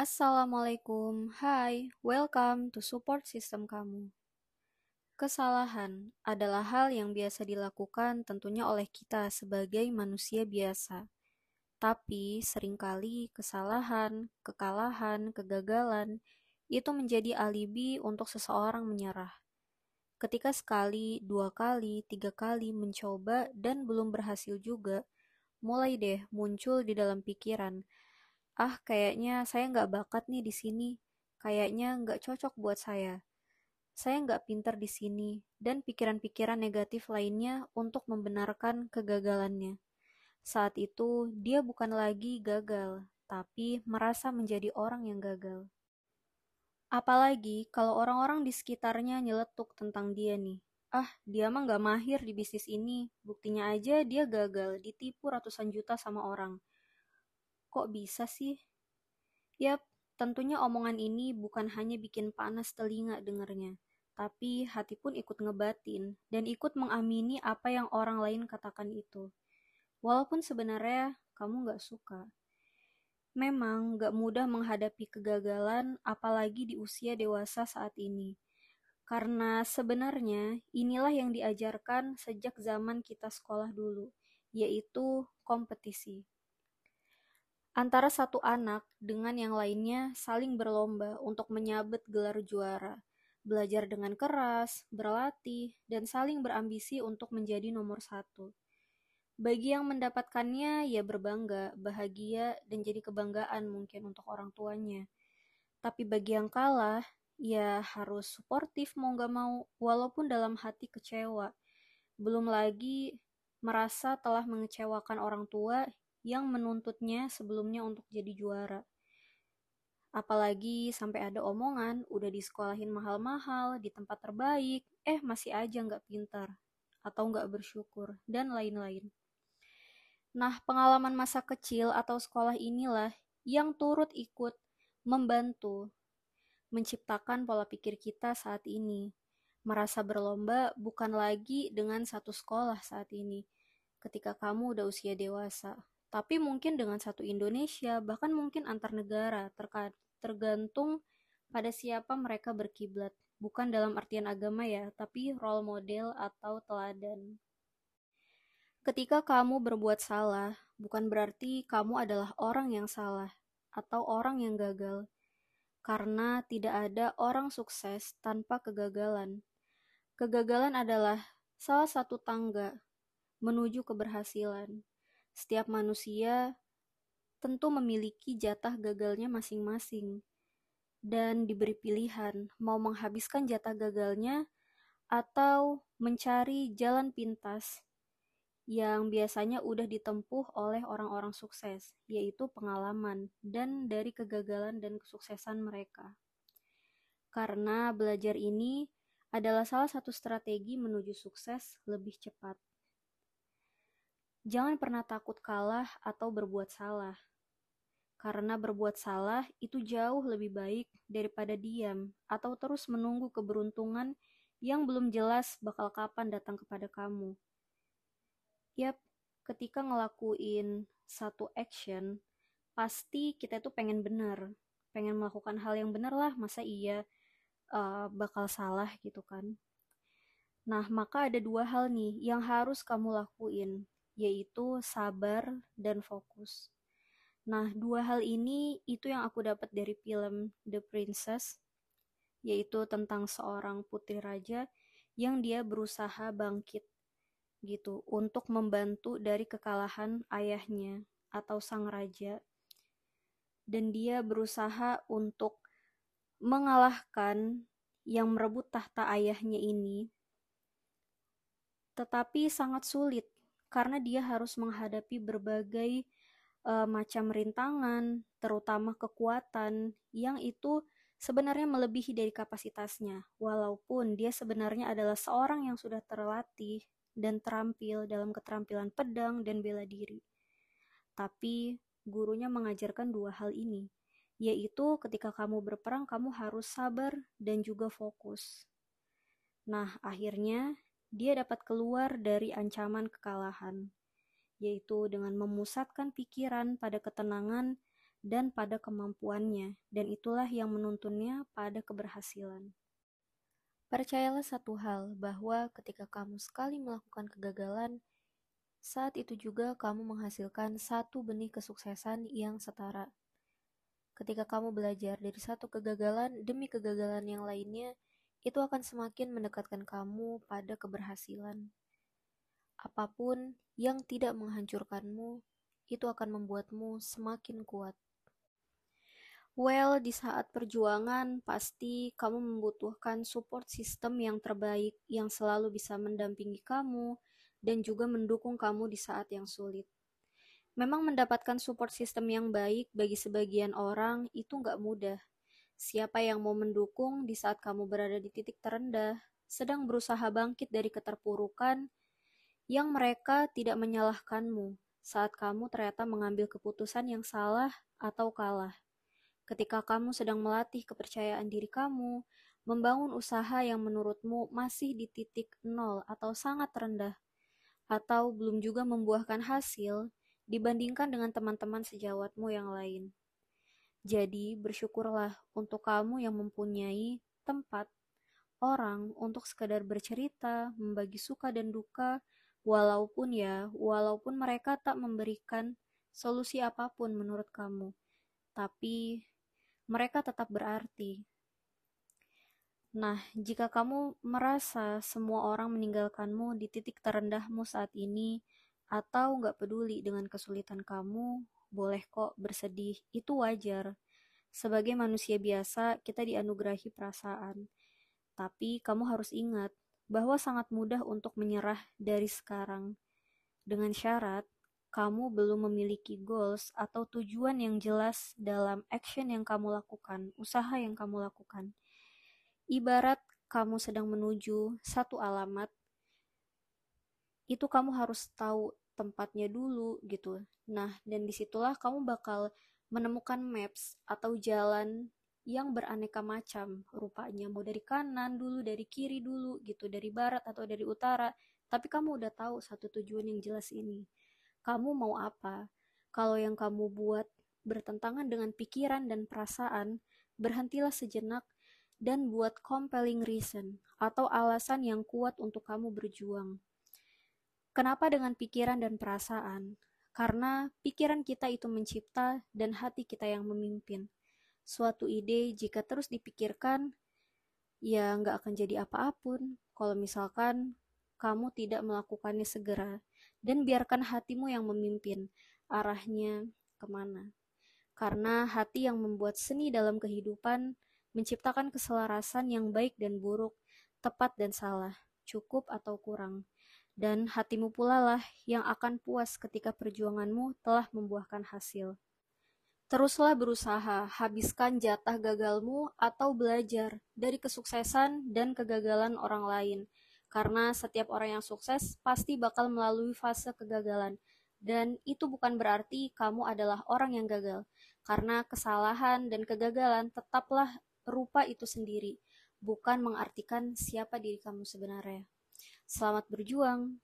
Assalamualaikum, hai, welcome to support system kamu. Kesalahan adalah hal yang biasa dilakukan tentunya oleh kita sebagai manusia biasa. Tapi sering kali kesalahan, kekalahan, kegagalan itu menjadi alibi untuk seseorang menyerah. Ketika sekali, dua kali, tiga kali mencoba dan belum berhasil juga, mulai deh muncul di dalam pikiran, ah kayaknya saya nggak bakat nih di sini, kayaknya nggak cocok buat saya, saya nggak pinter di sini, dan pikiran-pikiran negatif lainnya untuk membenarkan kegagalannya. Saat itu, dia bukan lagi gagal, tapi merasa menjadi orang yang gagal. Apalagi kalau orang-orang di sekitarnya nyeletuk tentang dia nih. Ah, dia mah nggak mahir di bisnis ini. Buktinya aja dia gagal, ditipu ratusan juta sama orang. Kok bisa sih? Yap, tentunya omongan ini bukan hanya bikin panas telinga dengarnya, tapi hati pun ikut ngebatin dan ikut mengamini apa yang orang lain katakan itu. Walaupun sebenarnya kamu gak suka. Memang gak mudah menghadapi kegagalan, apalagi di usia dewasa saat ini. Karena sebenarnya inilah yang diajarkan sejak zaman kita sekolah dulu, yaitu kompetisi antara satu anak dengan yang lainnya saling berlomba untuk menyabet gelar juara, belajar dengan keras, berlatih, dan saling berambisi untuk menjadi nomor satu. Bagi yang mendapatkannya, ya berbangga, bahagia, dan jadi kebanggaan mungkin untuk orang tuanya. Tapi bagi yang kalah, ya harus suportif mau gak mau, walaupun dalam hati kecewa. Belum lagi merasa telah mengecewakan orang tua yang menuntutnya sebelumnya untuk jadi juara. Apalagi sampai ada omongan, udah disekolahin mahal-mahal, di tempat terbaik, eh masih aja nggak pintar, atau nggak bersyukur, dan lain-lain. Nah, pengalaman masa kecil atau sekolah inilah yang turut ikut membantu menciptakan pola pikir kita saat ini. Merasa berlomba bukan lagi dengan satu sekolah saat ini, ketika kamu udah usia dewasa, tapi mungkin dengan satu Indonesia, bahkan mungkin antar negara, tergantung pada siapa mereka berkiblat. Bukan dalam artian agama ya, tapi role model atau teladan. Ketika kamu berbuat salah, bukan berarti kamu adalah orang yang salah atau orang yang gagal, karena tidak ada orang sukses tanpa kegagalan. Kegagalan adalah salah satu tangga menuju keberhasilan. Setiap manusia tentu memiliki jatah gagalnya masing-masing dan diberi pilihan mau menghabiskan jatah gagalnya atau mencari jalan pintas yang biasanya udah ditempuh oleh orang-orang sukses, yaitu pengalaman dan dari kegagalan dan kesuksesan mereka. Karena belajar ini adalah salah satu strategi menuju sukses lebih cepat. Jangan pernah takut kalah atau berbuat salah. Karena berbuat salah itu jauh lebih baik daripada diam atau terus menunggu keberuntungan yang belum jelas bakal kapan datang kepada kamu. Yap, ketika ngelakuin satu action, pasti kita itu pengen benar, pengen melakukan hal yang benar lah, masa iya uh, bakal salah gitu kan. Nah, maka ada dua hal nih yang harus kamu lakuin yaitu sabar dan fokus. Nah, dua hal ini itu yang aku dapat dari film The Princess, yaitu tentang seorang putri raja yang dia berusaha bangkit gitu untuk membantu dari kekalahan ayahnya atau sang raja. Dan dia berusaha untuk mengalahkan yang merebut tahta ayahnya ini. Tetapi sangat sulit karena dia harus menghadapi berbagai uh, macam rintangan, terutama kekuatan yang itu sebenarnya melebihi dari kapasitasnya, walaupun dia sebenarnya adalah seorang yang sudah terlatih dan terampil dalam keterampilan pedang dan bela diri. Tapi gurunya mengajarkan dua hal ini, yaitu ketika kamu berperang kamu harus sabar dan juga fokus. Nah, akhirnya dia dapat keluar dari ancaman kekalahan, yaitu dengan memusatkan pikiran pada ketenangan dan pada kemampuannya, dan itulah yang menuntunnya pada keberhasilan. Percayalah satu hal, bahwa ketika kamu sekali melakukan kegagalan, saat itu juga kamu menghasilkan satu benih kesuksesan yang setara. Ketika kamu belajar dari satu kegagalan demi kegagalan yang lainnya, itu akan semakin mendekatkan kamu pada keberhasilan. Apa pun yang tidak menghancurkanmu, itu akan membuatmu semakin kuat. Well, di saat perjuangan, pasti kamu membutuhkan support system yang terbaik yang selalu bisa mendampingi kamu dan juga mendukung kamu di saat yang sulit. Memang mendapatkan support system yang baik bagi sebagian orang itu nggak mudah. Siapa yang mau mendukung di saat kamu berada di titik terendah, sedang berusaha bangkit dari keterpurukan, yang mereka tidak menyalahkanmu saat kamu ternyata mengambil keputusan yang salah atau kalah ketika kamu sedang melatih kepercayaan diri kamu, membangun usaha yang menurutmu masih di titik nol atau sangat rendah, atau belum juga membuahkan hasil dibandingkan dengan teman-teman sejawatmu yang lain. Jadi, bersyukurlah untuk kamu yang mempunyai tempat, orang untuk sekadar bercerita, membagi suka dan duka, walaupun ya, walaupun mereka tak memberikan solusi apa pun menurut kamu. Tapi mereka tetap berarti. Nah, jika kamu merasa semua orang meninggalkanmu di titik terendahmu saat ini, atau nggak peduli dengan kesulitan kamu, boleh kok bersedih, itu wajar. Sebagai manusia biasa, kita dianugerahi perasaan. Tapi kamu harus ingat bahwa sangat mudah untuk menyerah dari sekarang. Dengan syarat, kamu belum memiliki goals atau tujuan yang jelas dalam action yang kamu lakukan, usaha yang kamu lakukan. Ibarat kamu sedang menuju satu alamat, itu kamu harus tahu tempatnya dulu gitu. Nah, dan di situlah kamu bakal menemukan maps atau jalan yang beraneka macam rupanya mau dari kanan dulu dari kiri dulu gitu dari barat atau dari utara tapi kamu udah tahu satu tujuan yang jelas ini kamu mau apa. Kalau yang kamu buat bertentangan dengan pikiran dan perasaan, berhentilah sejenak dan buat compelling reason atau alasan yang kuat untuk kamu berjuang. Kenapa dengan pikiran dan perasaan? Karena pikiran kita itu mencipta dan hati kita yang memimpin. Suatu ide jika terus dipikirkan, ya nggak akan jadi apa-apun. Kalau misalkan kamu tidak melakukannya segera dan biarkan hatimu yang memimpin arahnya ke mana. Karena hati yang membuat seni dalam kehidupan menciptakan keselarasan yang baik dan buruk, tepat dan salah, cukup atau kurang. Dan hatimu pula lah yang akan puas ketika perjuanganmu telah membuahkan hasil. Teruslah berusaha, habiskan jatah gagalmu atau belajar dari kesuksesan dan kegagalan orang lain karena setiap orang yang sukses pasti bakal melalui fase kegagalan. Dan itu bukan berarti kamu adalah orang yang gagal, karena kesalahan dan kegagalan tetaplah rupa itu sendiri, bukan mengartikan siapa diri kamu sebenarnya. Selamat berjuang!